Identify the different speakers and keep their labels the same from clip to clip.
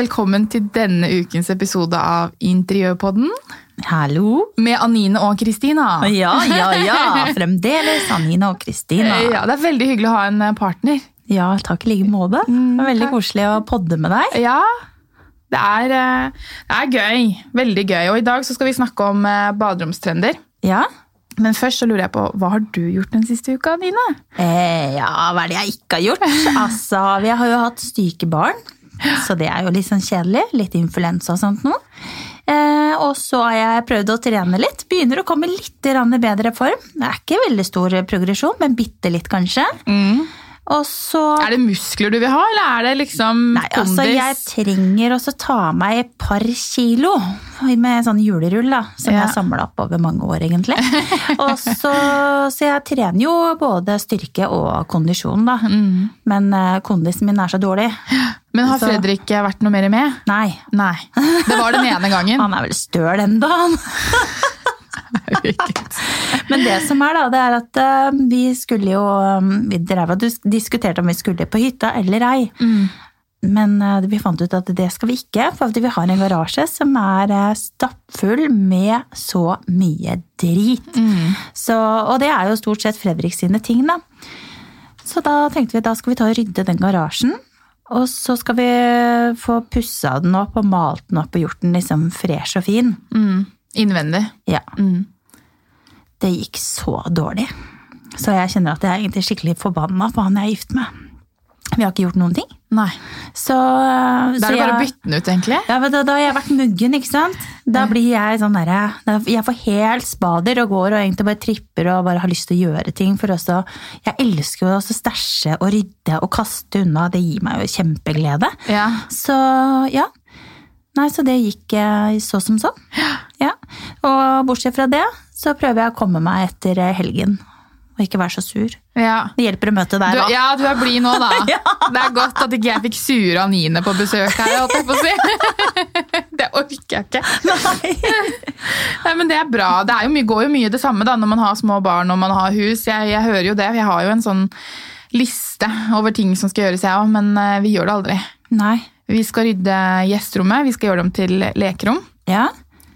Speaker 1: Velkommen til denne ukens episode av Interiørpodden
Speaker 2: Hallo.
Speaker 1: med Anine og Kristina.
Speaker 2: Ja, ja, ja. Fremdeles Anine og Kristina.
Speaker 1: Ja, det er veldig hyggelig å ha en partner.
Speaker 2: Ja, takk i like måte. Det er veldig koselig å podde med deg.
Speaker 1: Ja, det er, eh, det er gøy. Veldig gøy. Og i dag så skal vi snakke om eh, baderomstrender.
Speaker 2: Ja.
Speaker 1: Men først så lurer jeg på, hva har du gjort den siste uka, Anine?
Speaker 2: Eh, ja, hva er det jeg ikke har gjort? Altså, vi har jo hatt syke barn, så det er jo litt sånn kjedelig. Litt influensa og sånt nå. Eh, og så har jeg prøvd å trene litt. Begynner å komme litt i bedre form. Det er ikke veldig stor progresjon, men bitte litt kanskje. Og så
Speaker 1: Er det muskler du vil ha, eller er det liksom
Speaker 2: Nei, altså jeg trenger også ta meg et par kilo med sånn julerull, da, som
Speaker 1: Ja.
Speaker 2: jeg samla opp over mange år, egentlig. Og så, så jeg trener jo både styrke og kondisjon, da.
Speaker 1: Mm.
Speaker 2: Men eh, kondisen min er så dårlig.
Speaker 1: Men har
Speaker 2: så-
Speaker 1: Fredrik vært noe mer med?
Speaker 2: Nei.
Speaker 1: Nei. Det var den ene gangen.
Speaker 2: Han er vel støl ennå, han. Men det som er, da, det er at eh, vi skulle jo um, Vi drev og diskuterte om vi skulle på hytta eller ei. Men eh, vi fant ut at det skal vi ikke, for vi har en garasje som er eh, stappfull med så mye drit. Så, og det er jo stort sett Fredrik sine ting, da. Så da tenkte vi da skal vi ta og rydde den garasjen. Og så skal vi få pussa den opp og malt den opp og gjort den liksom fresh og fin.
Speaker 1: Mm. Innvendig.
Speaker 2: Ja.
Speaker 1: Mm.
Speaker 2: Det gikk så dårlig. Så jeg kjenner at jeg er egentlig skikkelig forbanna på han jeg er gift med. Vi har ikke gjort noen ting.
Speaker 1: Nei.
Speaker 2: Så,
Speaker 1: Da er det bare å bytte den ut, egentlig.
Speaker 2: Ja, da, da har jeg vært muggen, ikke sant? Da blir jeg sånn derre Jeg får helt spader og går og egentlig bare tripper og bare har lyst til å gjøre ting. For også Jeg elsker jo også å stæsje og rydde og kaste unna. Det gir meg jo kjempeglede.
Speaker 1: Ja.
Speaker 2: Så ja. Nei, så det gikk eh, så som så. Ja. Og bortsett fra det, så prøver jeg å komme meg etter eh, helgen. Og ikke være så sur.
Speaker 1: ja.
Speaker 2: Det hjelper å møte deg,
Speaker 1: Du,
Speaker 2: da.
Speaker 1: ja, du er blid nå, da. Det er godt at ikke jeg fikk sure Anine på besøk her. holdt jeg på å si. Det orker jeg ikke.
Speaker 2: Nei.
Speaker 1: Nei, men Det er bra. Det er jo mye, går jo mye det samme da, når man har små barn og man har hus. Jeg, jeg hører jo det. Jeg har jo en sånn liste over ting som skal gjøres, jeg òg, men eh, vi gjør det aldri.
Speaker 2: Nei.
Speaker 1: Vi skal rydde gjesterommet. Vi skal gjøre dem til lekerom
Speaker 2: Ja.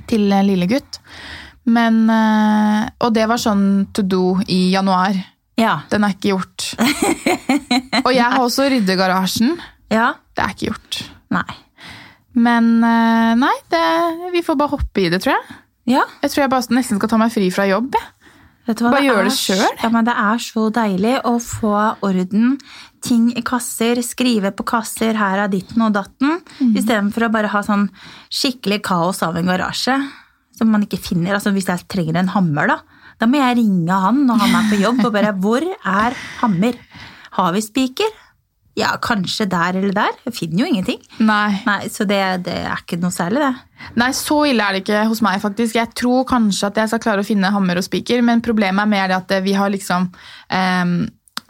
Speaker 1: til lillegutt. lille gutt. Men, eh, og det var sånn to do i januar.
Speaker 2: Ja.
Speaker 1: Den er ikke gjort. Og jeg har også ryddegarasjen.
Speaker 2: Ja.
Speaker 1: Det er ikke gjort.
Speaker 2: Nei.
Speaker 1: Men eh, nei, det, vi får bare hoppe i det, tror jeg.
Speaker 2: Ja.
Speaker 1: Jeg tror jeg bare nesten skal ta meg fri fra jobb.
Speaker 2: Vet du hva,
Speaker 1: Bare
Speaker 2: gjøre
Speaker 1: gjør det sjøl.
Speaker 2: Ja, men det er så deilig å få orden, ting i kasser, skrive på kasser, her er ditten og datten,
Speaker 1: Mm.
Speaker 2: istedenfor å bare ha sånn skikkelig kaos av en garasje som man ikke finner. Altså hvis jeg trenger en hammer, da, da må jeg ringe han når han er på jobb og bare Hvor er hammer? Har vi spiker? Ja, kanskje der eller der. Jeg finner jo ingenting.
Speaker 1: Nei.
Speaker 2: Nei, så det, det er ikke noe særlig, det.
Speaker 1: Nei, så ille er det ikke hos meg, faktisk. Jeg tror kanskje at jeg skal klare å finne hammer og spiker, men problemet er mer det at vi har liksom em,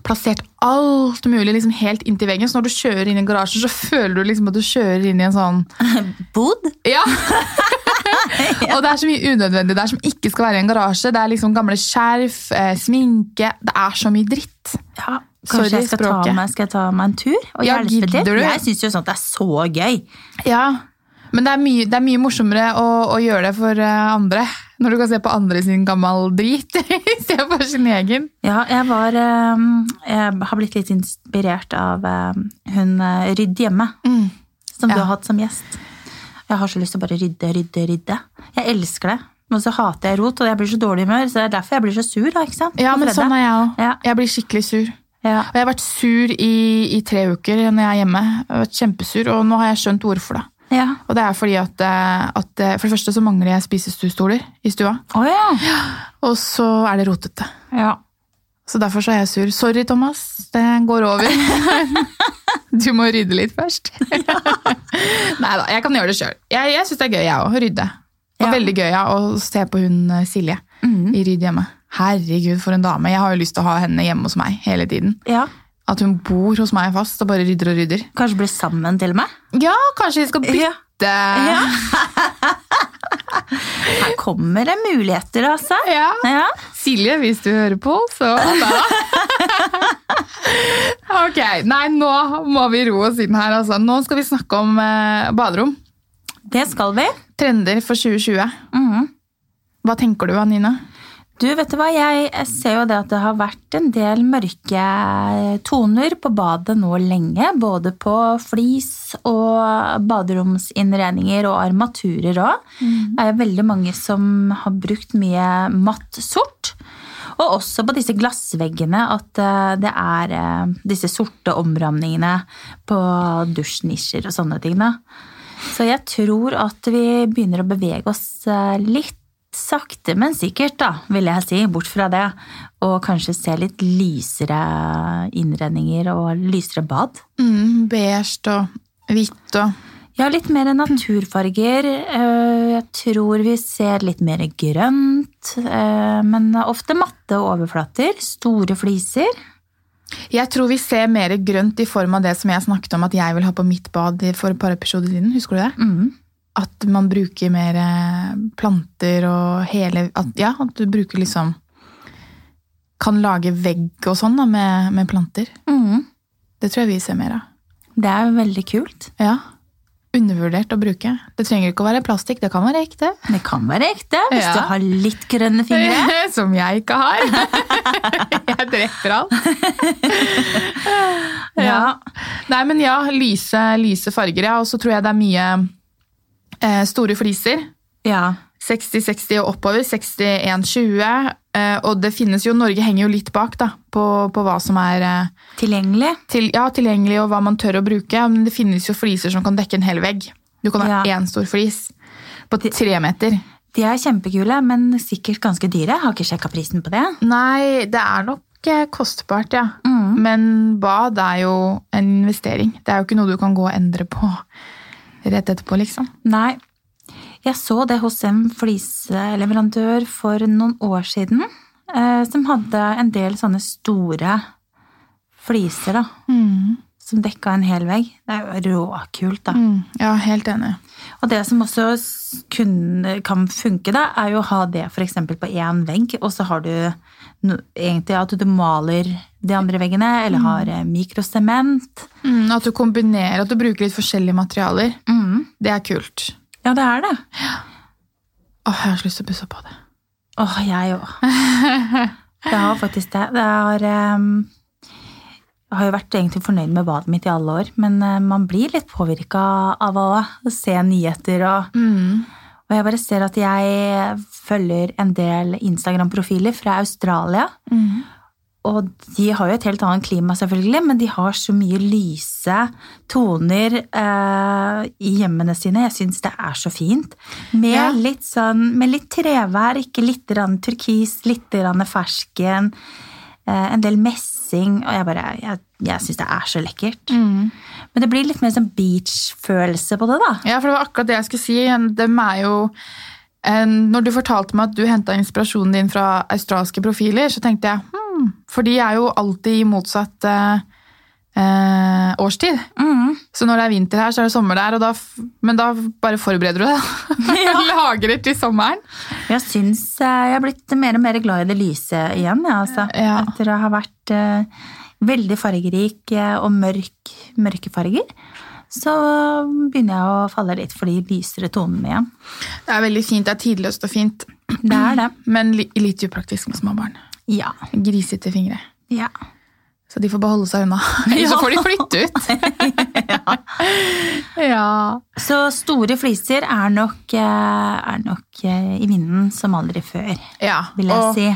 Speaker 1: plassert alt mulig liksom helt inntil veggen, så når du kjører inn i garasjen, så føler du liksom at du kjører inn i en sånn
Speaker 2: Bod?
Speaker 1: Ja! Og det er så mye unødvendig der som ikke skal være i en garasje. Det er liksom gamle skjerf, eh, sminke Det er så mye dritt.
Speaker 2: Ja,
Speaker 1: Sorry,
Speaker 2: Kanskje jeg skal ta, meg, skal jeg ta meg en tur og
Speaker 1: Ja,
Speaker 2: hjelpe til?
Speaker 1: du?
Speaker 2: Jeg syns jo sånt er så gøy.
Speaker 1: Ja, Men det er mye, det er mye morsommere å, å gjøre det for eh, andre. Når du kan se på andre sin gammel drit istedenfor sin egen.
Speaker 2: Ja, jeg var eh, Jeg har blitt litt inspirert av eh, hun eh, Rydd hjemme, som du har hatt som gjest. Jeg har så lyst til å bare rydde, rydde, rydde. Jeg elsker det. Men så hater jeg rot, og jeg blir så dårlig i humør. Så det er derfor jeg blir så sur. da, ikke sant?
Speaker 1: Ja, men sånn er jeg òg.
Speaker 2: Ja.
Speaker 1: Jeg blir skikkelig sur.
Speaker 2: Ja.
Speaker 1: Og jeg har vært sur i, i tre uker når jeg er hjemme. Jeg har vært kjempesur, Og nå har jeg skjønt hvorfor. da.
Speaker 2: Ja.
Speaker 1: Og det er fordi at, eh, at eh, For det første så mangler jeg spisestuestoler i stua.
Speaker 2: Oh, ja.
Speaker 1: Og så er det rotete.
Speaker 2: ja.
Speaker 1: Så derfor så er jeg sur. Sorry, Thomas. Det går over. Du må rydde litt først. Nei da, jeg kan gjøre det sjøl. Jeg, jeg syns det er gøy, jeg òg, å rydde. Og veldig gøy å se på hun eh, Silje
Speaker 2: mm.
Speaker 1: i Rydd hjemme. Herregud, for en dame. Jeg har jo lyst til å ha henne hjemme hos meg hele tiden.
Speaker 2: ja.
Speaker 1: At hun bor hos meg fast og bare rydder og rydder.
Speaker 2: Kanskje blir sammen, til og med?
Speaker 1: Ja, kanskje vi skal bytte
Speaker 2: Ja. Her kommer det muligheter, altså.
Speaker 1: Ja.
Speaker 2: Ja.
Speaker 1: Silje, hvis du hører på, så da. ok, nei, nå må vi roe oss inn her. Altså. Nå skal vi snakke om eh, baderom.
Speaker 2: Det skal vi.
Speaker 1: Trender for 2020.
Speaker 2: Mhm.
Speaker 1: Hva tenker du, Anine?
Speaker 2: Du, vet du hva? Jeg ser jo det at det har vært en del mørke toner på badet nå lenge. Både på flis og baderomsinnredninger og armaturer òg. Det er jo veldig mange som har brukt mye matt sort. Og også på disse glassveggene at eh, det er eh, disse sorte omramningene på dusjnisjer og sånne ting. Da. Så jeg tror at vi begynner å bevege oss eh, litt sakte, men sikkert, da, vil jeg si, bort fra det. Og kanskje se litt lysere innredninger og lysere bad.
Speaker 1: Mm, beige og hvitt og
Speaker 2: Ja, litt mer naturfarger. Eh, Jeg tror vi ser litt mer grønt, eh, men ofte matte overflater. Store fliser.
Speaker 1: Jeg tror vi ser mer grønt i form av det som jeg snakket om at jeg vil ha på mitt bad for et par episoder siden. Husker du det?
Speaker 2: Mm.
Speaker 1: At man bruker mer eh, planter og hele at, Ja, at du bruker liksom Kan lage vegg og sånn da, med, med planter.
Speaker 2: Mm.
Speaker 1: Det tror jeg vi ser mer av.
Speaker 2: Det er veldig kult.
Speaker 1: Ja. Undervurdert å bruke. Det trenger ikke å være plastikk, det kan være ekte.
Speaker 2: Det kan være ekte hvis
Speaker 1: Ja.
Speaker 2: du har litt grønne fingre.
Speaker 1: Som jeg ikke har. jeg dreper alt.
Speaker 2: Ja.
Speaker 1: Nei, men ja, lyse, lyse farger, ja. Og så tror jeg det er mye store fliser.
Speaker 2: ja.
Speaker 1: 60-60 og oppover. 61-20. Eh, og det finnes jo, Norge henger jo litt bak da, på, på hva som er eh,
Speaker 2: Tilgjengelig.
Speaker 1: til, ja, tilgjengelig og hva man tør å bruke. Men det finnes jo fliser som kan dekke en hel vegg. Du kan ha
Speaker 2: Ja.
Speaker 1: én stor flis på tre meter.
Speaker 2: De er kjempekule, men sikkert ganske dyre. Har ikke sjekka prisen på det.
Speaker 1: Nei, det er nok eh, kostbart, ja.
Speaker 2: Mm.
Speaker 1: Men bad er jo en investering. Det er jo ikke noe du kan gå og endre på rett etterpå, liksom.
Speaker 2: Nei. Jeg så det hos en fliseleverandør for noen år siden, eh, som hadde en del sånne store fliser, da. Som dekka en hel vegg. Det er jo råkult, da.
Speaker 1: Mm, ja, helt enig.
Speaker 2: Og det som også kunne, kan funke, da, er jo å ha det f.eks. på én vegg, og så har du no, egentlig at du maler de andre veggene, eller har eh, mikrosement.
Speaker 1: Mm, at du kombinerer, at du bruker litt forskjellige materialer.
Speaker 2: Mm.
Speaker 1: Det er kult.
Speaker 2: Ja, det er det.
Speaker 1: Åh, jeg har så lyst til å pusse opp på det.
Speaker 2: Åh, jeg òg. Jeg har faktisk det. Det har um, Jeg har jo vært egentlig fornøyd med badet mitt i alle år, men eh, man blir litt påvirka av å se nyheter og Og jeg bare ser at jeg følger en del Instagram-profiler fra Australia. Og de har jo et helt annet klima, selvfølgelig, men de har så mye lyse toner eh, i hjemmene sine. Jeg syns det er så fint. Med,
Speaker 1: Ja.
Speaker 2: litt, sånn, med litt trevær, ikke litt turkis, litt fersken, eh, en del messing. Og jeg bare Jeg, jeg syns det er så lekkert. Men det blir litt mer sånn beach-følelse på det, da.
Speaker 1: Ja, for det var akkurat det jeg skulle si. Dem er jo Når du fortalte meg at du henta inspirasjonen din fra australske profiler, så tenkte jeg hmm, For de er jo alltid i motsatt eh, eh, årstid.
Speaker 2: Mm.
Speaker 1: Så når det er vinter her, så er det sommer der. Og da, men da bare forbereder du deg. Lagrer til sommeren.
Speaker 2: Jeg syns eh, jeg har blitt mer og mer glad i det lyse igjen, ja, altså.
Speaker 1: Ja.
Speaker 2: Etter å ha vært eh, veldig fargerik eh, og mørk, mørke farger. Så begynner jeg å falle litt for de lysere tonene igjen.
Speaker 1: Det er veldig fint. Det er tidløst og fint.
Speaker 2: Det er det.
Speaker 1: Men litt upraktisk med små barn.
Speaker 2: Ja.
Speaker 1: Grisete fingre.
Speaker 2: ja.
Speaker 1: Så de får bare holde seg unna. Eller så får de flytte ut. ja. ja.
Speaker 2: Så store fliser er nok, eh, er nok eh, i vinden som aldri før,
Speaker 1: ja.
Speaker 2: vil jeg
Speaker 1: og,
Speaker 2: si.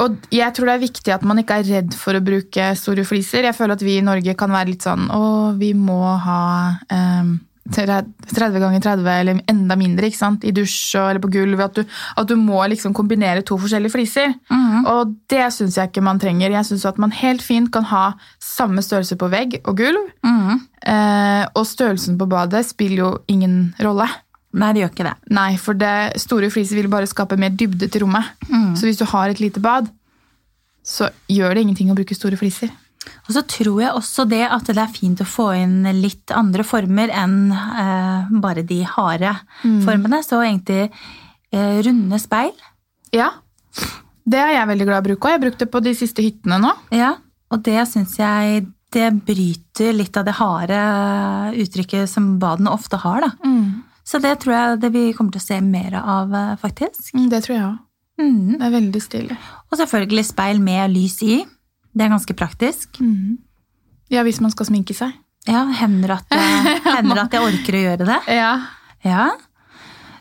Speaker 1: og jeg tror det er viktig at man ikke er redd for å bruke store fliser. Jeg føler at vi i Norge kan være litt sånn å, vi må ha um, 30 ganger 30 eller enda mindre ikke sant? i dusj eller på gulv. At du, at du må liksom kombinere to forskjellige fliser. Og det syns jeg ikke man trenger. Jeg syns at man helt fint kan ha samme størrelse på vegg og gulv.
Speaker 2: Mm.
Speaker 1: Eh, og størrelsen på badet spiller jo ingen rolle.
Speaker 2: Nei, det gjør ikke det.
Speaker 1: Nei, for det store fliser vil bare skape mer dybde til rommet. Så hvis du har et lite bad, så gjør det ingenting å bruke store fliser.
Speaker 2: Og så tror jeg også det at det er fint å få inn litt andre former enn eh, bare de harde formene. Så egentlig eh, runde speil.
Speaker 1: Ja. Det er jeg veldig glad i å bruke, òg. jeg brukte det på de siste hyttene nå.
Speaker 2: Ja, og det syns jeg det bryter litt av det harde uttrykket som badene ofte har, da. Så det tror jeg det vi kommer til å se mer av, eh, faktisk.
Speaker 1: Mm, Det tror jeg òg.
Speaker 2: Mm.
Speaker 1: Det er veldig stilig.
Speaker 2: Og selvfølgelig speil med lys i. Det er ganske praktisk.
Speaker 1: Ja, hvis man skal sminke seg.
Speaker 2: Ja, hender at, jeg, hender at jeg orker å gjøre det.
Speaker 1: Ja.
Speaker 2: Ja.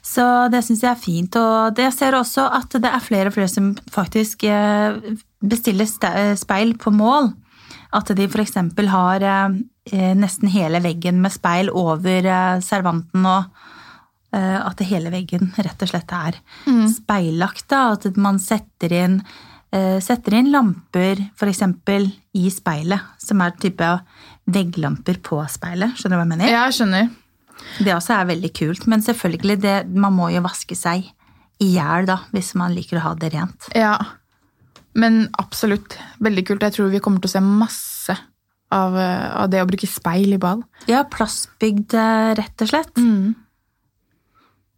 Speaker 2: Så det syns jeg er fint. Og det jeg ser også at det er flere og flere som faktisk eh, bestiller speil på mål. At de f.eks. har eh, nesten hele veggen med speil over eh, servanten, og eh, at hele veggen rett og slett er speillagt. Da. At man setter inn, eh, setter inn lamper f.eks. i speilet, som er type vegglamper på speilet. Skjønner du hva jeg mener?
Speaker 1: Jeg skjønner.
Speaker 2: Det også er veldig kult, men selvfølgelig, det, man må jo vaske seg i hjel da, hvis man liker å ha det rent.
Speaker 1: Ja. Men absolutt. Veldig kult. Jeg tror vi kommer til å se masse av, eh, av det å bruke speil i ball.
Speaker 2: Ja, plastbygd, eh, rett og slett.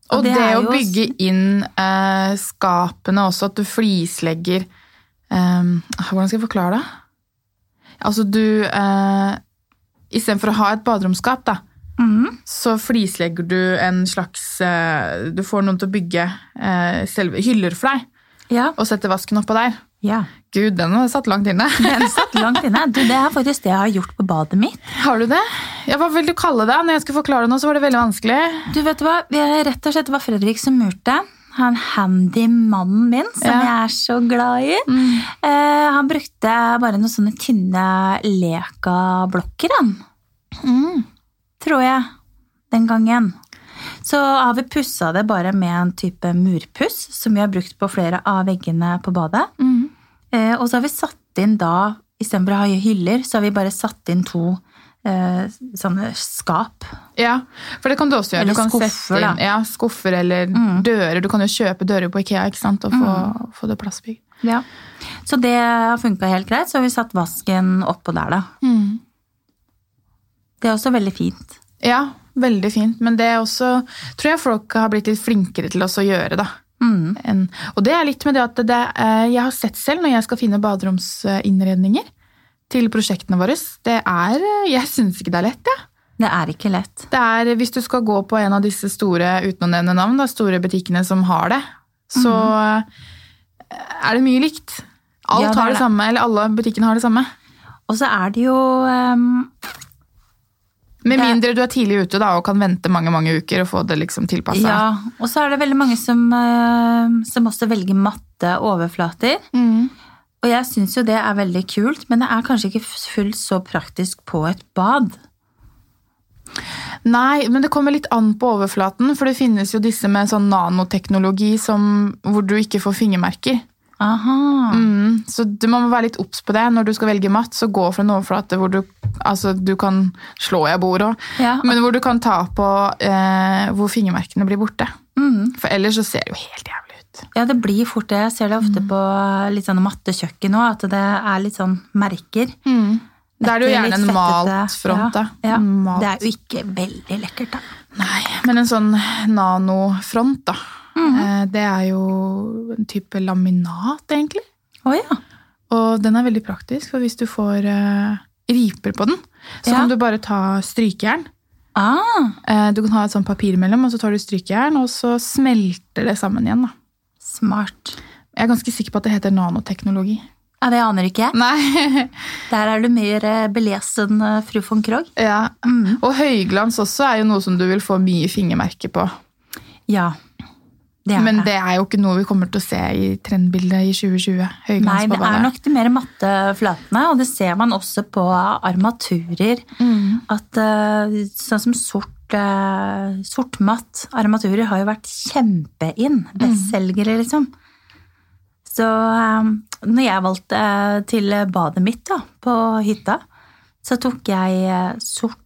Speaker 1: Og,
Speaker 2: Og
Speaker 1: det,
Speaker 2: det
Speaker 1: å bygge inn eh, skapene også, at du flislegger eh, Hvordan skal jeg forklare det? Altså du uh, Istedenfor å ha et baderomsskap, da,
Speaker 2: mm.
Speaker 1: så flislegger du en slags uh, Du får noen til å bygge uh, selve hyller for deg,
Speaker 2: Ja.
Speaker 1: og setter vasken oppå der.
Speaker 2: ja.
Speaker 1: Gud, den har satt langt inne.
Speaker 2: Den satt langt inne. Du, det er faktisk det jeg har gjort på badet mitt.
Speaker 1: Har du det? Ja, hva vil du kalle det? Når jeg skulle forklare det nå, så var det veldig vanskelig.
Speaker 2: Du vet hva, rett og slett det var Fredrik som murte. Han handymannen min, som
Speaker 1: Ja.
Speaker 2: jeg er så glad i. Eh, han brukte bare noen sånne tynne Leka-blokker, han. Tror jeg. Den gangen. Så har vi pussa det bare med en type murpuss, som vi har brukt på flere av veggene på badet. Eh, og så har vi satt inn da, istedenfor å ha hyller, så har vi bare satt inn to sånne skap.
Speaker 1: Ja, for det kan du også gjøre.
Speaker 2: Eller
Speaker 1: du kan
Speaker 2: skuffer,
Speaker 1: sette inn, ja, skuffer eller dører. Du kan jo kjøpe dører på Ikea ikke sant? og få, få det plassbygd.
Speaker 2: Ja. Så det har funka helt greit. Så har vi satt vasken oppå der, da. Det er også veldig fint.
Speaker 1: Ja, veldig fint. Men det er også, tror jeg folk har blitt litt flinkere til å gjøre. da. En, og det er litt med det at det, eh, jeg har sett selv når jeg skal finne baderomsinnredninger til prosjektene våre. Det er, Jeg syns ikke det er lett, jeg.
Speaker 2: Det er ikke lett.
Speaker 1: Det er, hvis du skal gå på en av disse store uten å nevne navn, da, store butikkene som har det, så eh, er det mye likt. Alt
Speaker 2: Ja, det
Speaker 1: har det,
Speaker 2: det.
Speaker 1: samme, eller alle butikkene har det samme.
Speaker 2: Og så er det jo um
Speaker 1: Med mindre du er tidlig ute da, og kan vente mange mange uker og få det liksom tilpassa.
Speaker 2: Ja, og så er det veldig mange som, ehm, som også velger matte overflater.
Speaker 1: Mm.
Speaker 2: Og jeg syns jo det er veldig kult, men det er kanskje ikke fullt så praktisk på et bad.
Speaker 1: Nei, men det kommer litt an på overflaten, for det finnes jo disse med sånn nanoteknologi som, hvor du ikke får fingermerker.
Speaker 2: Aha.
Speaker 1: Mm, så du må være litt obs på det. Når du skal velge matt, så gå for en overflate hvor du, altså, du kan slå i bordet
Speaker 2: Ja.
Speaker 1: men hvor du kan ta på eh, hvor fingermerkene blir borte.
Speaker 2: Mm.
Speaker 1: For ellers så ser det jo helt jævlig
Speaker 2: Ja, det blir fort det. Jeg ser det ofte
Speaker 1: Mm.
Speaker 2: på litt sånn mattekjøkken òg, at det er litt sånn merker.
Speaker 1: Da er det jo gjerne en malt front, da.
Speaker 2: Ja, ja. Det er jo ikke veldig lekkert, da.
Speaker 1: Nei, men en sånn nanofront, da.
Speaker 2: Mhm.
Speaker 1: eh, Det er jo en type laminat, egentlig.
Speaker 2: Å ja.
Speaker 1: Og den er veldig praktisk, for hvis du får uh, riper på den, så
Speaker 2: Ja.
Speaker 1: kan du bare ta strykejern.
Speaker 2: Ah,
Speaker 1: Eh, du kan ha et sånt papir imellom, og så tar du strykejern, og så smelter det sammen igjen. da.
Speaker 2: Smart.
Speaker 1: Jeg er ganske sikker på at det heter nanoteknologi.
Speaker 2: Ja, det aner ikke jeg. Der er du mer eh, belest enn eh, fru von Krogh.
Speaker 1: ja. Og høyglans også er jo noe som du vil få mye fingermerke på.
Speaker 2: Ja, det er
Speaker 1: Men
Speaker 2: det.
Speaker 1: er jo ikke noe vi kommer til å se i trendbildet i 2020. Høyglans
Speaker 2: Nei, det er nok de mer matte flatene, og det ser man også på armaturer.
Speaker 1: Mm.
Speaker 2: At eh, sånn som sort, uh, sortmatt armaturer har jo vært kjempeinn. Bestselgere, liksom. Så eh, når jeg valgte eh, til badet mitt da, på hytta, så tok jeg eh, sort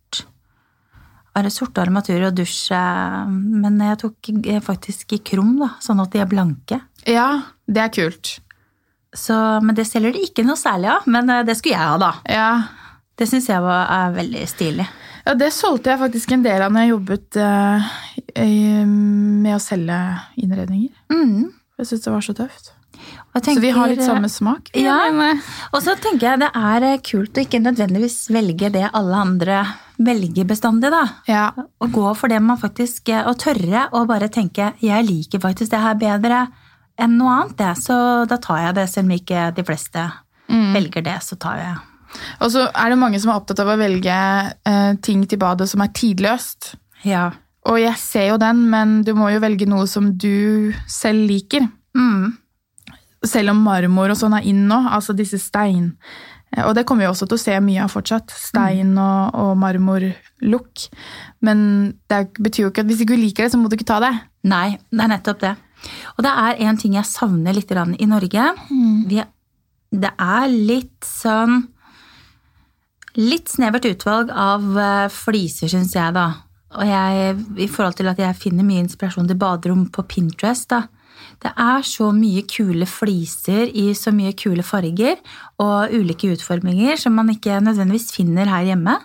Speaker 2: Sorte armaturer og dusj, eh, men jeg tok eh, faktisk i krum, da, sånn at de er blanke.
Speaker 1: Ja, det er kult.
Speaker 2: Så, men det selger de ikke noe særlig av, men eh, det skulle jeg ha, da.
Speaker 1: Ja.
Speaker 2: Det syns jeg var, er veldig stilig.
Speaker 1: Ja, det solgte jeg faktisk en del av når jeg jobbet eh, med å selge innredninger.
Speaker 2: Mm.
Speaker 1: Jeg syntes det var så tøft.
Speaker 2: Tenker,
Speaker 1: Så vi har litt samme smak.
Speaker 2: Ja.
Speaker 1: Eh,
Speaker 2: Og så tenker jeg det er eh, kult å ikke nødvendigvis velge det alle andre velger bestandig, da.
Speaker 1: ja.
Speaker 2: Å gå for det man faktisk Å tørre å bare tenke 'jeg liker faktisk det her bedre enn noe annet', det. Så da tar jeg det, selv om ikke de fleste velger det, så tar jeg
Speaker 1: Og så er det mange som er opptatt av å velge eh, ting til badet som er tidløst.
Speaker 2: Ja.
Speaker 1: Og jeg ser jo den, men du må jo velge noe som du selv liker.
Speaker 2: Mm.
Speaker 1: Selv om marmor og sånn er inn nå, altså disse stein. eh, Og det kommer vi også til å se mye av fortsatt. Stein og, og marmorlook. Men det betyr jo ikke at hvis ikke du liker det, så må du ikke ta det.
Speaker 2: Nei, det er nettopp det. Og det er en ting jeg savner litt i Norge. Vi, det er litt sånn Litt snevert utvalg av eh, fliser, syns jeg, da. Og jeg, i forhold til at jeg finner mye inspirasjon til baderom på Pinterest, da. Det er så mye kule fliser i så mye kule farger og ulike utforminger som man ikke nødvendigvis finner her hjemme.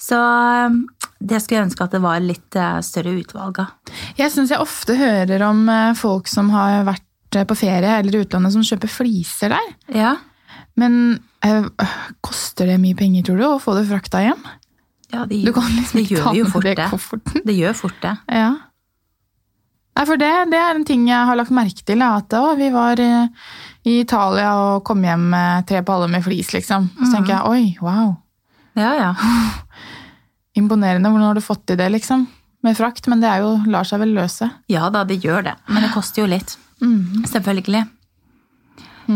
Speaker 2: Så eh, det skulle jeg ønske at det var litt eh, større utvalg av.
Speaker 1: Jeg syns jeg ofte hører om folk som har vært på ferie eller utlandet som kjøper fliser der.
Speaker 2: Ja,
Speaker 1: Men eh, koster det mye penger, tror du, å få det frakta hjem?
Speaker 2: Ja, det,
Speaker 1: Du kan liksom ikke
Speaker 2: gjør
Speaker 1: ta med
Speaker 2: fort
Speaker 1: det kofferten.
Speaker 2: Det gjør fort det.
Speaker 1: Ja. Nei, for det, det er en ting jeg har lagt merke til. At å, vi var eh, i Italia og kom hjem med tre paller med flis, liksom. Så tenker jeg oi, wow.
Speaker 2: Ja, ja.
Speaker 1: Imponerende. Hvordan har du fått til det, liksom? Med frakt. Men det er jo, lar seg vel løse.
Speaker 2: Ja da, det gjør det. Men det koster jo litt.
Speaker 1: Mm.
Speaker 2: Selvfølgelig.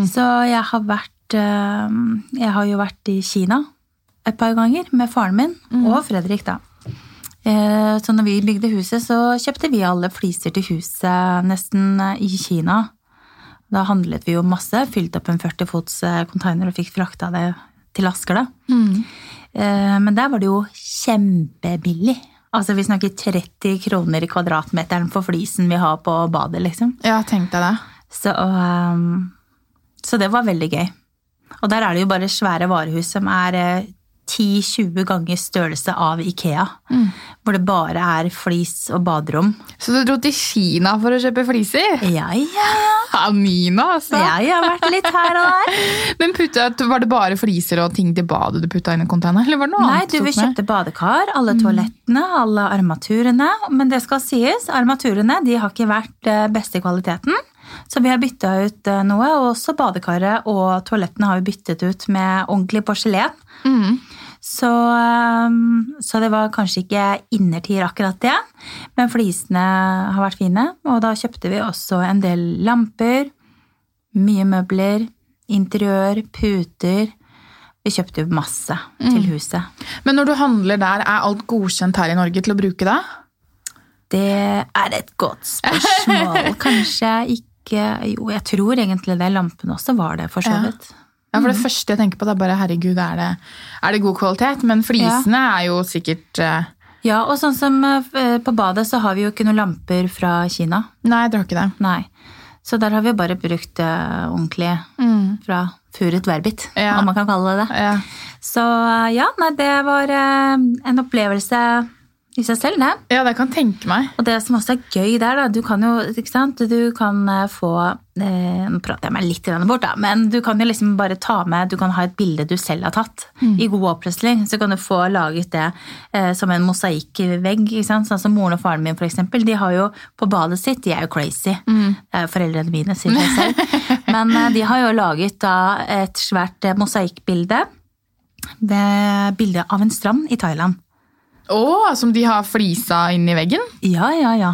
Speaker 2: Så jeg har vært Jeg har jo vært i Kina et par ganger med faren min og Fredrik, da. Eh, Så når vi bygde huset, så kjøpte vi alle fliser til huset nesten eh, i Kina. Da handlet vi jo masse, fylte opp en 40 fots eh, container og fikk frakta det til Asker, da. Mm. Men der var det jo kjempebillig. Altså vi snakker 30 kroner i kvadratmeteren for flisen vi har på badet, liksom.
Speaker 1: Ja, tenk deg det.
Speaker 2: Så, um, så det var veldig gøy. Og der er det jo bare svære varehus som er eh, 10-20 ganger størrelse av Ikea. Hvor det bare er flis og baderom.
Speaker 1: Så du dro til Kina for å kjøpe fliser?
Speaker 2: Ja, ja, ja.
Speaker 1: Amina, altså.
Speaker 2: Ja, jeg har vært litt her og der.
Speaker 1: Men puttet, var det bare fliser og ting til badet du putta inn i containeren? Eller var det noe
Speaker 2: Nei,
Speaker 1: annet
Speaker 2: du, vi kjøpte badekar, alle toalettene, alle armaturene. Men det skal sies, armaturene de har ikke vært eh, beste kvaliteten. Så vi har bytta ut eh, noe, og også badekaret og toalettene har vi byttet ut med ordentlig porselen.
Speaker 1: Mm.
Speaker 2: Så, um, så det var kanskje ikke innertier akkurat det, men flisene har vært fine. Og da kjøpte vi også en del lamper, mye møbler, interiør, puter. Vi kjøpte jo masse til huset.
Speaker 1: Men når du handler der, er alt godkjent her i Norge til å bruke det?
Speaker 2: Det er et godt spørsmål. Kanskje ikke Jo, jeg tror egentlig det. Lampene også var det, for så vidt.
Speaker 1: Ja, for Det første jeg tenker på, det er bare herregud, er det, er det god kvalitet? Men flisene er jo sikkert uh...
Speaker 2: Ja, og sånn som uh, på badet så har vi jo ikke noen lamper fra Kina.
Speaker 1: Nei, dere har ikke det.
Speaker 2: Nei. Så der har vi bare brukt uh, ordentlig fra Furet Verbit,
Speaker 1: Ja.
Speaker 2: om man kan kalle det det.
Speaker 1: Ja.
Speaker 2: Så eh, ja, nei, det var en opplevelse i seg selv, det.
Speaker 1: ja, det kan jeg tenke meg.
Speaker 2: Og det som også er gøy der, da, du kan jo ikke sant? Du kan eh, få eh, Nå prater jeg meg litt grann bort, da, men du kan jo liksom bare ta med Du kan ha et bilde du selv har tatt i god oppløsning. Så kan du få laget det eh, som en mosaikkvegg. ikke sant? Sånn som moren og faren min, for eksempel. De har jo på badet sitt De er jo crazy. Eh, foreldrene mine, sier det selv. Men eh, de har jo laget da et svært mosaikkbilde. ved Bilde av en strand i Thailand.
Speaker 1: Å, som de har flisa inn i veggen?
Speaker 2: Ja, ja, ja.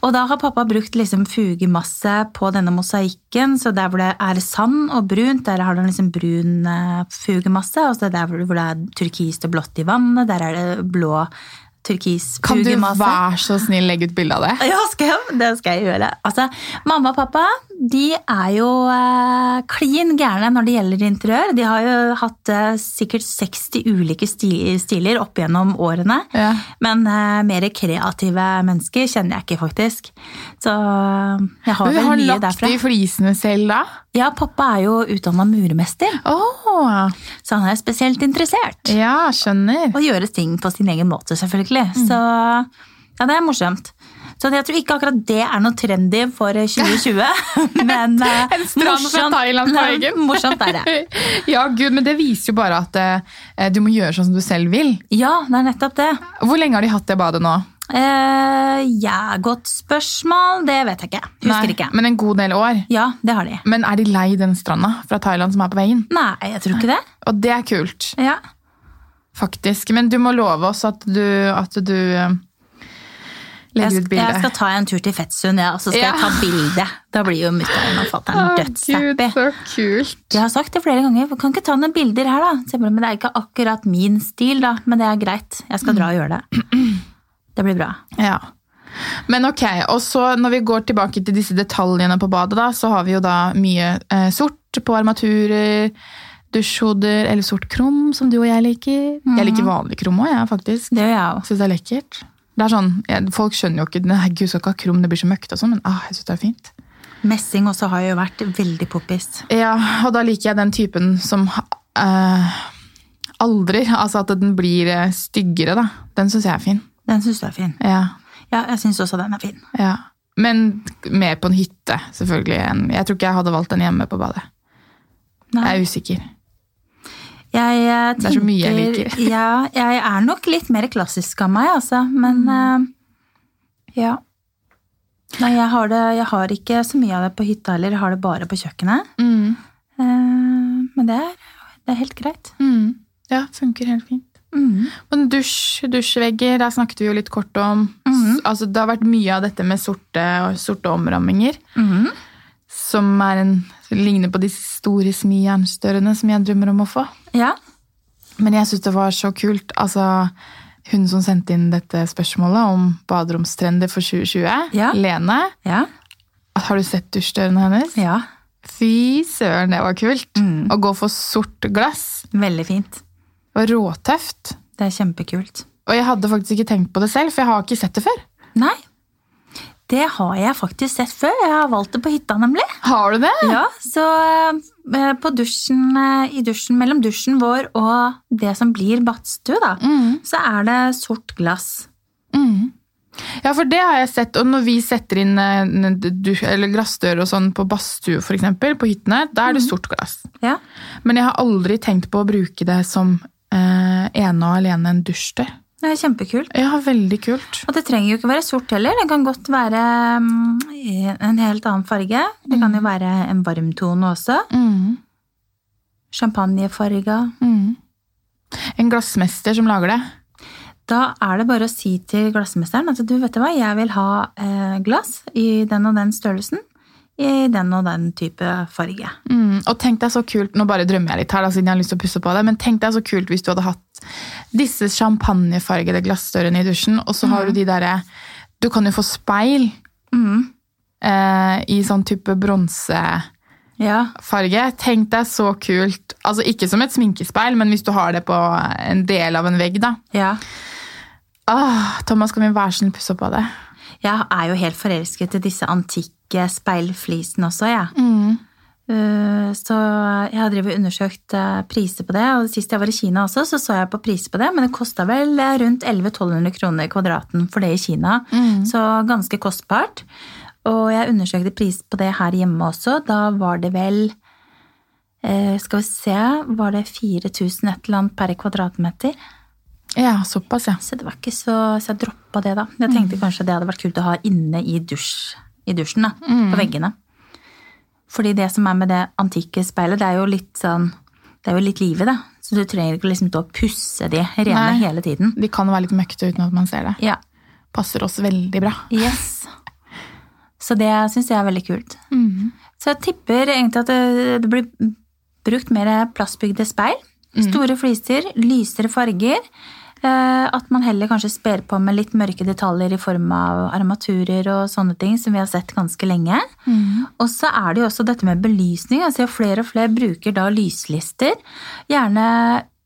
Speaker 2: Og da har pappa brukt liksom fugemasse på denne mosaikken, så der hvor det er sand og brunt, der har de liksom brun eh, fugemasse, og så der hvor det er turkist og blått i vannet, der er det blå turkis
Speaker 1: Kan du være så snill legge ut bilde av det?
Speaker 2: Ja, skal jeg, det skal jeg gjøre. Altså, mamma og pappa de er jo eh, klin gærne når det gjelder interiør. De har jo hatt eh, sikkert 60 ulike sti- stiler opp gjennom årene.
Speaker 1: Ja.
Speaker 2: Men eh, mer kreative mennesker kjenner jeg ikke, faktisk. Så eh, jeg har
Speaker 1: Men derfra.
Speaker 2: Du
Speaker 1: har lagt de flisene selv da?
Speaker 2: Ja, pappa er jo utdanna murmester,
Speaker 1: Åh,
Speaker 2: så han er spesielt interessert.
Speaker 1: ja, skjønner.
Speaker 2: Og gjøre ting på sin egen måte, selvfølgelig.
Speaker 1: Mm.
Speaker 2: Så Ja, det er morsomt. Så jeg tror ikke akkurat det er noe trendy for 2020. Men eh,
Speaker 1: En strand fra Thailand på veggen.
Speaker 2: morsomt er det.
Speaker 1: Ja, gud, men det viser jo bare at uh, du må gjøre sånn som du selv vil.
Speaker 2: Ja, det er nettopp det.
Speaker 1: Hvor lenge har de hatt det badet nå?
Speaker 2: Uh, ja, godt spørsmål. Det vet jeg ikke. Husker
Speaker 1: Nei,
Speaker 2: ikke.
Speaker 1: Men en god del år.
Speaker 2: Ja, det har de.
Speaker 1: Men er de lei den stranda fra Thailand som er på veien?
Speaker 2: Nei, jeg tror ikke det.
Speaker 1: Og det er kult,
Speaker 2: Ja.
Speaker 1: Faktisk. Men du må love oss at du, at du eh, legger ut bilde.
Speaker 2: jeg skal ta en tur til Fettsund, ja, og så skal
Speaker 1: Ja.
Speaker 2: jeg ta bilde. Da blir jo mutter'n og fatter'n dødshappy.
Speaker 1: Kult.
Speaker 2: Jeg har sagt det flere ganger. Kan ikke ta noen bilder her, da? Men det er ikke akkurat min stil, da. Men det er greit. Jeg skal dra og gjøre det. Det blir bra.
Speaker 1: Ja. Men ok, og så når vi går tilbake til disse detaljene på badet, da, så har vi jo da mye eh, sort på armaturer, dusjhoder eller sort krom, som du og jeg liker. Jeg liker vanlig krom òg, jeg, faktisk.
Speaker 2: Det gjør jeg også.
Speaker 1: Synes det er lekkert. Det er sånn, Folk skjønner jo ikke Nei, gud, skal ikke ha krom, det blir så møkkete og sånn, men ah, jeg syns det er fint.
Speaker 2: Messing også har jo vært veldig poppis.
Speaker 1: Ja, og da liker jeg den typen som uh, aldri Altså at den blir eh, styggere, da. Den syns jeg er fin.
Speaker 2: Den syns du er fin.
Speaker 1: Ja.
Speaker 2: Ja, jeg syns også den er fin.
Speaker 1: Ja. Men mer på en hytte, selvfølgelig. Jeg tror ikke jeg hadde valgt den hjemme på badet.
Speaker 2: Nei.
Speaker 1: Jeg er usikker.
Speaker 2: Jeg tenker,
Speaker 1: Det er så mye jeg liker.
Speaker 2: ja, jeg er nok litt mer klassisk av meg, altså. Men
Speaker 1: Mm.
Speaker 2: uh, ja. Nei, jeg har, det, jeg har ikke så mye av det på hytta heller. Jeg har det bare på kjøkkenet.
Speaker 1: Mm.
Speaker 2: Uh, men det er, det er helt greit.
Speaker 1: Mm. Ja, funker helt fint.
Speaker 2: Mm.
Speaker 1: Men dusj, dusjvegger, der snakket vi jo litt kort om. Mm. Altså, det har vært mye av dette med sorte, sorte omramminger.
Speaker 2: Mhm.
Speaker 1: Som er en, ligner på de store smijernstørene som jeg drømmer om å få.
Speaker 2: Ja.
Speaker 1: Men jeg syns det var så kult. Altså, hun som sendte inn dette spørsmålet om baderomstrender for 2020,
Speaker 2: Ja.
Speaker 1: Lene,
Speaker 2: Ja.
Speaker 1: har du sett dusjdørene hennes?
Speaker 2: ja.
Speaker 1: Fy søren, det var kult.
Speaker 2: Mm.
Speaker 1: Å gå for sort glass
Speaker 2: Veldig fint.
Speaker 1: det var råtøft.
Speaker 2: Det er kjempekult.
Speaker 1: Og jeg hadde faktisk ikke tenkt på det selv, for jeg har ikke sett det før.
Speaker 2: Nei. Det har jeg faktisk sett før. Jeg har valgt det på hytta, nemlig.
Speaker 1: Har du det?
Speaker 2: Ja, så eh, på dusjen, eh, i dusjen, mellom dusjen vår og det som blir badstue, da,
Speaker 1: Mm.
Speaker 2: så er det sort glass.
Speaker 1: Mm. Ja, for det har jeg sett. Og når vi setter inn eh, dusj- eller glassdør og sånn på badstue, eksempel, på hyttene, da er det sort glass.
Speaker 2: Ja.
Speaker 1: Men jeg har aldri tenkt på å bruke det som eh, ene og alene en dusjdør.
Speaker 2: Det er kjempekult.
Speaker 1: Ja, veldig kult.
Speaker 2: Og det trenger jo ikke være sort heller. Det kan godt være mm, en helt annen farge. Det kan jo være en varmtone også.
Speaker 1: Mm.
Speaker 2: Champagnefarga.
Speaker 1: Mm. En glassmester som lager det.
Speaker 2: Da er det bare å si til glassmesteren at du vet du hva, jeg vil ha eh, glass i den og den størrelsen. I den og den type farge.
Speaker 1: Mm. Og tenk deg så kult, nå bare drømmer jeg litt her, da, siden jeg har lyst til å pusse på det, men tenk deg så kult hvis du hadde hatt disse champagnefargede glassdørene i dusjen, og så har du de derre Du kan jo få speil
Speaker 2: Mm.
Speaker 1: eh, i sånn type bronsefarge.
Speaker 2: Ja.
Speaker 1: Tenk deg så kult. Altså ikke som et sminkespeil, men hvis du har det på en del av en vegg, da.
Speaker 2: ja.
Speaker 1: Åh, Thomas, kan vi være snill pusse på det?
Speaker 2: Jeg er jo helt forelsket i disse antikke speilflisene også, jeg.
Speaker 1: Mm.
Speaker 2: Eh, Så jeg har drevet undersøkt eh, priser på det, og sist jeg var i Kina også, så så jeg på priser på det, men det kosta vel eh, rundt 1100-1200 kroner kvadraten for det i Kina.
Speaker 1: Mm.
Speaker 2: Så ganske kostbart. Og jeg undersøkte pris på det her hjemme også. Da var det vel Skal vi se Var det 4000 et eller annet per kvadratmeter?
Speaker 1: Ja, såpass, ja.
Speaker 2: Så det var ikke så Så jeg droppa det, da. Jeg tenkte kanskje det hadde vært kult å ha inne i, dusj, i dusjen, da. På veggene. Fordi det som er med det antikke speilet, det er jo litt sånn Det er jo litt liv i det. Så du trenger ikke liksom til å pusse de rene
Speaker 1: Nei.
Speaker 2: hele tiden.
Speaker 1: De kan være litt møkkete uten at man ser det.
Speaker 2: Ja.
Speaker 1: Passer oss veldig bra.
Speaker 2: Yes. Så det syns jeg er veldig kult.
Speaker 1: Mm.
Speaker 2: Så jeg tipper egentlig at det, det blir brukt mer plastbygde speil. Store fliser, lysere farger. Eh, At man heller kanskje sper på med litt mørke detaljer i form av armaturer og sånne ting, som vi har sett ganske lenge. Og så er det jo også dette med belysning. Jeg ser flere og flere bruker da lyslister. Gjerne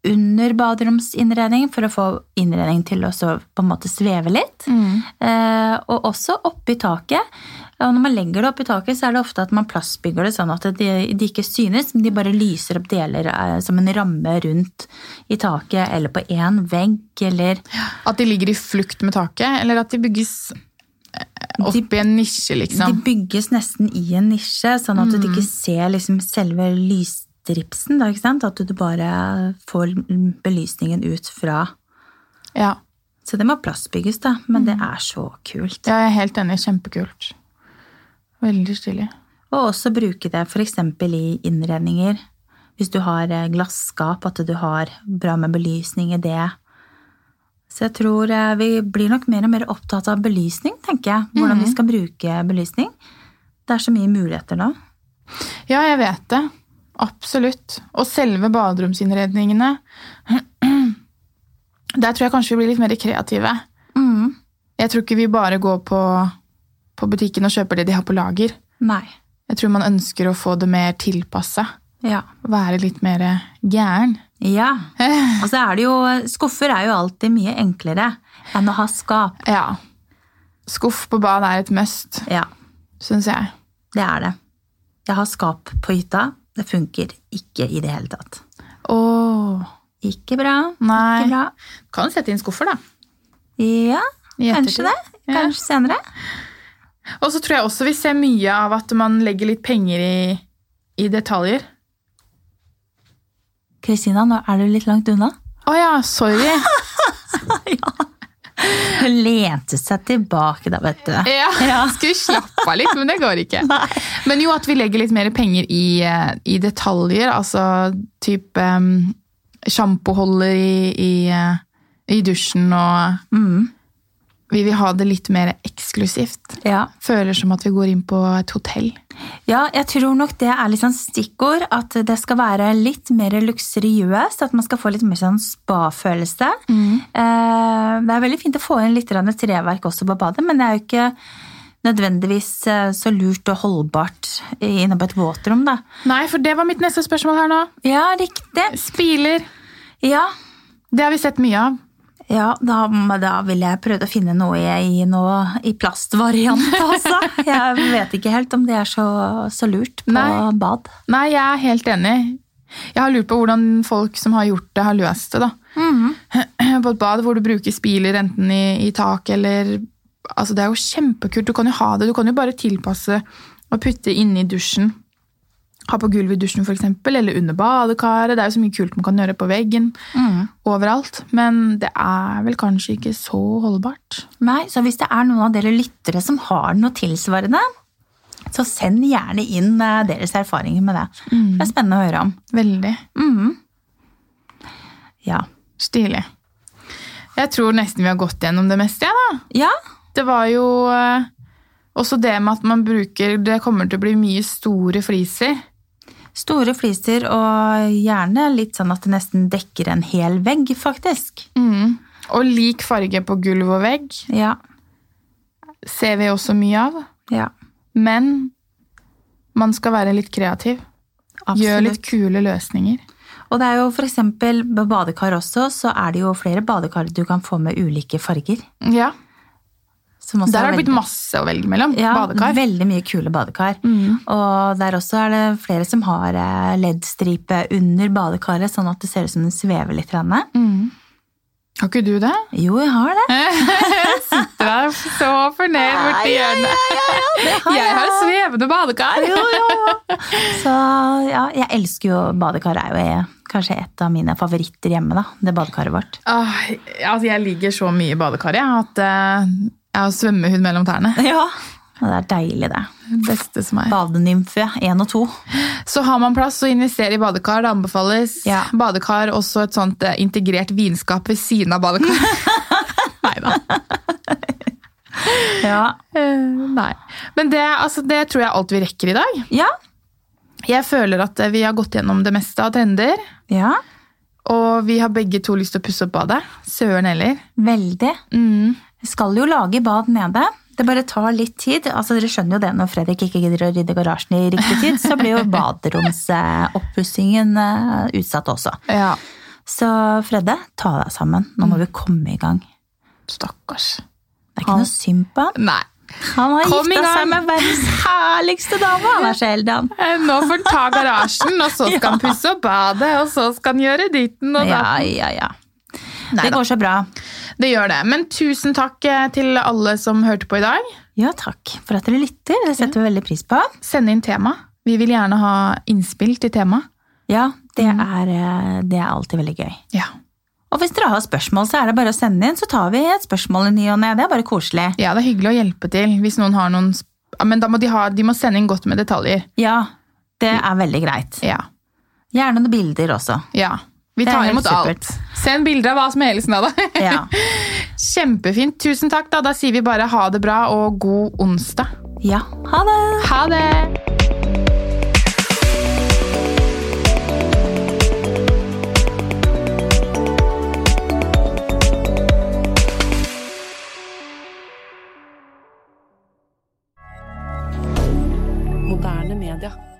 Speaker 2: under baderomsinnredning for å få innredning til å på en måte sveve litt.
Speaker 1: Mm.
Speaker 2: Eh, og også oppi taket. Og når man legger det opp i taket, så er det ofte at man plastbygger det sånn at de, de ikke synes, men de bare lyser opp deler eh, som en ramme rundt i taket eller på én vegg, eller
Speaker 1: At de ligger i flukt med taket, eller at de bygges eh, opp i en nisje,
Speaker 2: De
Speaker 1: liksom.
Speaker 2: bygges nesten i en nisje, sånn at du ikke ser liksom selve lysstripsen. Da, ikke sant? At du bare får belysningen ut fra
Speaker 1: Ja.
Speaker 2: Så det må plastbygges, da. Men det er så kult.
Speaker 1: ja, jeg er helt enig. Kjempekult. Veldig stilig.
Speaker 2: Og også bruke det f.eks. i innredninger. Hvis du har eh, glasskap, at du har bra med belysning i det. Så jeg tror eh, vi blir nok mer og mer opptatt av belysning, tenker jeg. Hvordan vi skal bruke belysning. Det er så mye muligheter nå.
Speaker 1: Ja, jeg vet det. Absolutt. Og selve baderomsinnredningene Der tror jeg kanskje vi blir litt mer kreative.
Speaker 2: Mm.
Speaker 1: Jeg tror ikke vi bare går på, på butikken og kjøper det de har på lager.
Speaker 2: Nei.
Speaker 1: Jeg tror man ønsker å få det mer tilpassa.
Speaker 2: Ja.
Speaker 1: Være litt mer gæren.
Speaker 2: Ja. Og så er det jo Skuffer er jo alltid mye enklere enn å ha skap.
Speaker 1: Ja. Skuff på bad er et must,
Speaker 2: Ja,
Speaker 1: syns jeg.
Speaker 2: det er det. Jeg har skap på hytta. Det funker ikke i det hele tatt.
Speaker 1: Åh,
Speaker 2: Ikke bra.
Speaker 1: nei.
Speaker 2: Ikke bra.
Speaker 1: Kan sette inn skuffer, da.
Speaker 2: Ja, kanskje
Speaker 1: det.
Speaker 2: det.
Speaker 1: Ja.
Speaker 2: Kanskje senere.
Speaker 1: Og så tror jeg også vi ser mye av at man legger litt penger i, i detaljer.
Speaker 2: Kristina, nå er du litt langt unna.
Speaker 1: Å ja, sorry.
Speaker 2: Hun lente seg tilbake da, vet du.
Speaker 1: Ja, Skulle slappe av litt, men det går ikke. Men jo, at vi legger litt mer penger i, eh, i detaljer. Altså type um, sjampoholder i, i, eh, i dusjen, og
Speaker 2: Mm.
Speaker 1: Vi vil ha det litt mer eksklusivt.
Speaker 2: Ja.
Speaker 1: Føler som at vi går inn på et hotell.
Speaker 2: ja, jeg tror nok det er litt sånn stikkord. At det skal være litt mer luksuriøst. At man skal få litt mer sånn spa-følelse. Mm. Det er veldig fint å få inn litt treverk også på badet, men det er jo ikke nødvendigvis eh, så lurt og holdbart inne på et våtrom, da.
Speaker 1: Nei, for det var mitt neste spørsmål her nå.
Speaker 2: Ja, riktig.
Speaker 1: Spiler.
Speaker 2: Ja,
Speaker 1: Det har vi sett mye av.
Speaker 2: Ja, da, da ville jeg prøvd å finne noe i, noe, i plastvariant, altså. Jeg vet ikke helt om det er så, så lurt på
Speaker 1: Nei.
Speaker 2: bad.
Speaker 1: Nei, jeg er helt enig. Jeg har lurt på hvordan folk som har gjort det, har løst det. da. På et bad hvor du bruker spiler enten i, i tak eller Altså, Det er jo kjempekult. Du kan jo ha det. Du kan jo bare tilpasse og putte inni dusjen. Ha på gulvet i dusjen, f.eks., eller under badekaret. Det er jo så mye kult man kan gjøre på veggen. Overalt. Men det er vel kanskje ikke så holdbart.
Speaker 2: Nei, så hvis det er noen av dere lyttere som har noe tilsvarende, så send gjerne inn eh, deres erfaringer med det. Det er spennende å høre om.
Speaker 1: Veldig
Speaker 2: Ja.
Speaker 1: stilig. Jeg tror nesten vi har gått gjennom det meste, jeg, da.
Speaker 2: ja,
Speaker 1: Det var jo eh, også det med at man bruker Det kommer til å bli mye store fliser.
Speaker 2: Store fliser og gjerne litt sånn at det nesten dekker en hel vegg, faktisk.
Speaker 1: Og lik farge på gulv og vegg
Speaker 2: Ja,
Speaker 1: ser vi også mye av.
Speaker 2: ja.
Speaker 1: Men man skal være litt kreativ. Gjør litt kule løsninger.
Speaker 2: Og det er jo med badekar også, så er det jo flere badekar du kan få med ulike farger.
Speaker 1: Ja, Der
Speaker 2: er
Speaker 1: har det blitt
Speaker 2: veldig-
Speaker 1: masse å velge mellom.
Speaker 2: Ja,
Speaker 1: Badekar. Mm.
Speaker 2: veldig mye kule badekar. Og der også er det flere som har leddstripe LED-stripe under badekaret, sånn at det ser ut som den svever litt. Mm.
Speaker 1: Har ikke du det?
Speaker 2: Jo, jeg har det.
Speaker 1: Sitter der så fornøyd borti hjørnet.
Speaker 2: har
Speaker 1: Jeg har svevende badekar.
Speaker 2: Jo, jo. Så ja, jeg elsker jo badekar. er jo jeg, kanskje et av mine favoritter hjemme. da, Det badekaret vårt.
Speaker 1: Åh, altså jeg ligger så mye i badekaret jeg, at eh, har svømmehud mellom tærne.
Speaker 2: Ja. Det er deilig, det.
Speaker 1: Beste som er.
Speaker 2: Badenymfe én og to.
Speaker 1: Så har man plass, så investere i badekar. Det anbefales.
Speaker 2: Ja.
Speaker 1: Badekar, også et sånt eh, integrert vinskap ved siden av badekar. nei da.
Speaker 2: Ja.
Speaker 1: Eh, nei. Men det, altså, det tror jeg er alt vi rekker i dag.
Speaker 2: ja.
Speaker 1: Jeg føler at eh, vi har gått gjennom det meste av trender.
Speaker 2: Ja.
Speaker 1: Og vi har begge to lyst til å pusse opp badet. Søren heller.
Speaker 2: Veldig.
Speaker 1: Mm.
Speaker 2: Vi skal jo lage bad nede. Det bare tar litt tid. Altså, dere skjønner jo det når Fredrik ikke gidder å rydde garasjen i riktig tid, så blir jo baderomsoppussingen eh, utsatt også.
Speaker 1: Ja.
Speaker 2: Så Fredde, ta deg sammen. Nå må vi komme i gang.
Speaker 1: Stakkars.
Speaker 2: Det er ikke
Speaker 1: Han-
Speaker 2: noe synd på.
Speaker 1: Nei.
Speaker 2: Han har
Speaker 1: Kom
Speaker 2: gifta seg med verdens herligste dame, han er så
Speaker 1: heldig, han. Nå får han ta garasjen, og så skal han pusse opp badet, og så skal han gjøre ditten og
Speaker 2: Ja,
Speaker 1: datten.
Speaker 2: ja, ja.
Speaker 1: Nei
Speaker 2: Det går så bra.
Speaker 1: Det gjør det. Men tusen takk eh, til alle som hørte på i dag.
Speaker 2: Ja, takk for at dere lytter. Det setter vi veldig pris på.
Speaker 1: Send inn tema. Vi vil gjerne ha innspill til tema.
Speaker 2: Ja, det
Speaker 1: Mm.
Speaker 2: er, eh, det er alltid veldig gøy.
Speaker 1: Ja.
Speaker 2: Og hvis dere har spørsmål, så er det bare å sende inn, så tar vi et spørsmål i ny og ne. Det er bare koselig.
Speaker 1: ja, det er hyggelig å hjelpe til hvis noen har noen Men da må de, ha, de må sende inn godt med detaljer.
Speaker 2: Ja, det er veldig greit.
Speaker 1: Ja.
Speaker 2: Gjerne noen bilder også.
Speaker 1: ja. Vi tar imot alt. Send bilder av hva som helst helsen av.
Speaker 2: Ja.
Speaker 1: Kjempefint. Tusen takk. Da. da sier vi bare ha det bra og god onsdag.
Speaker 2: Ja. Ha det.
Speaker 1: Ha det. moderne media.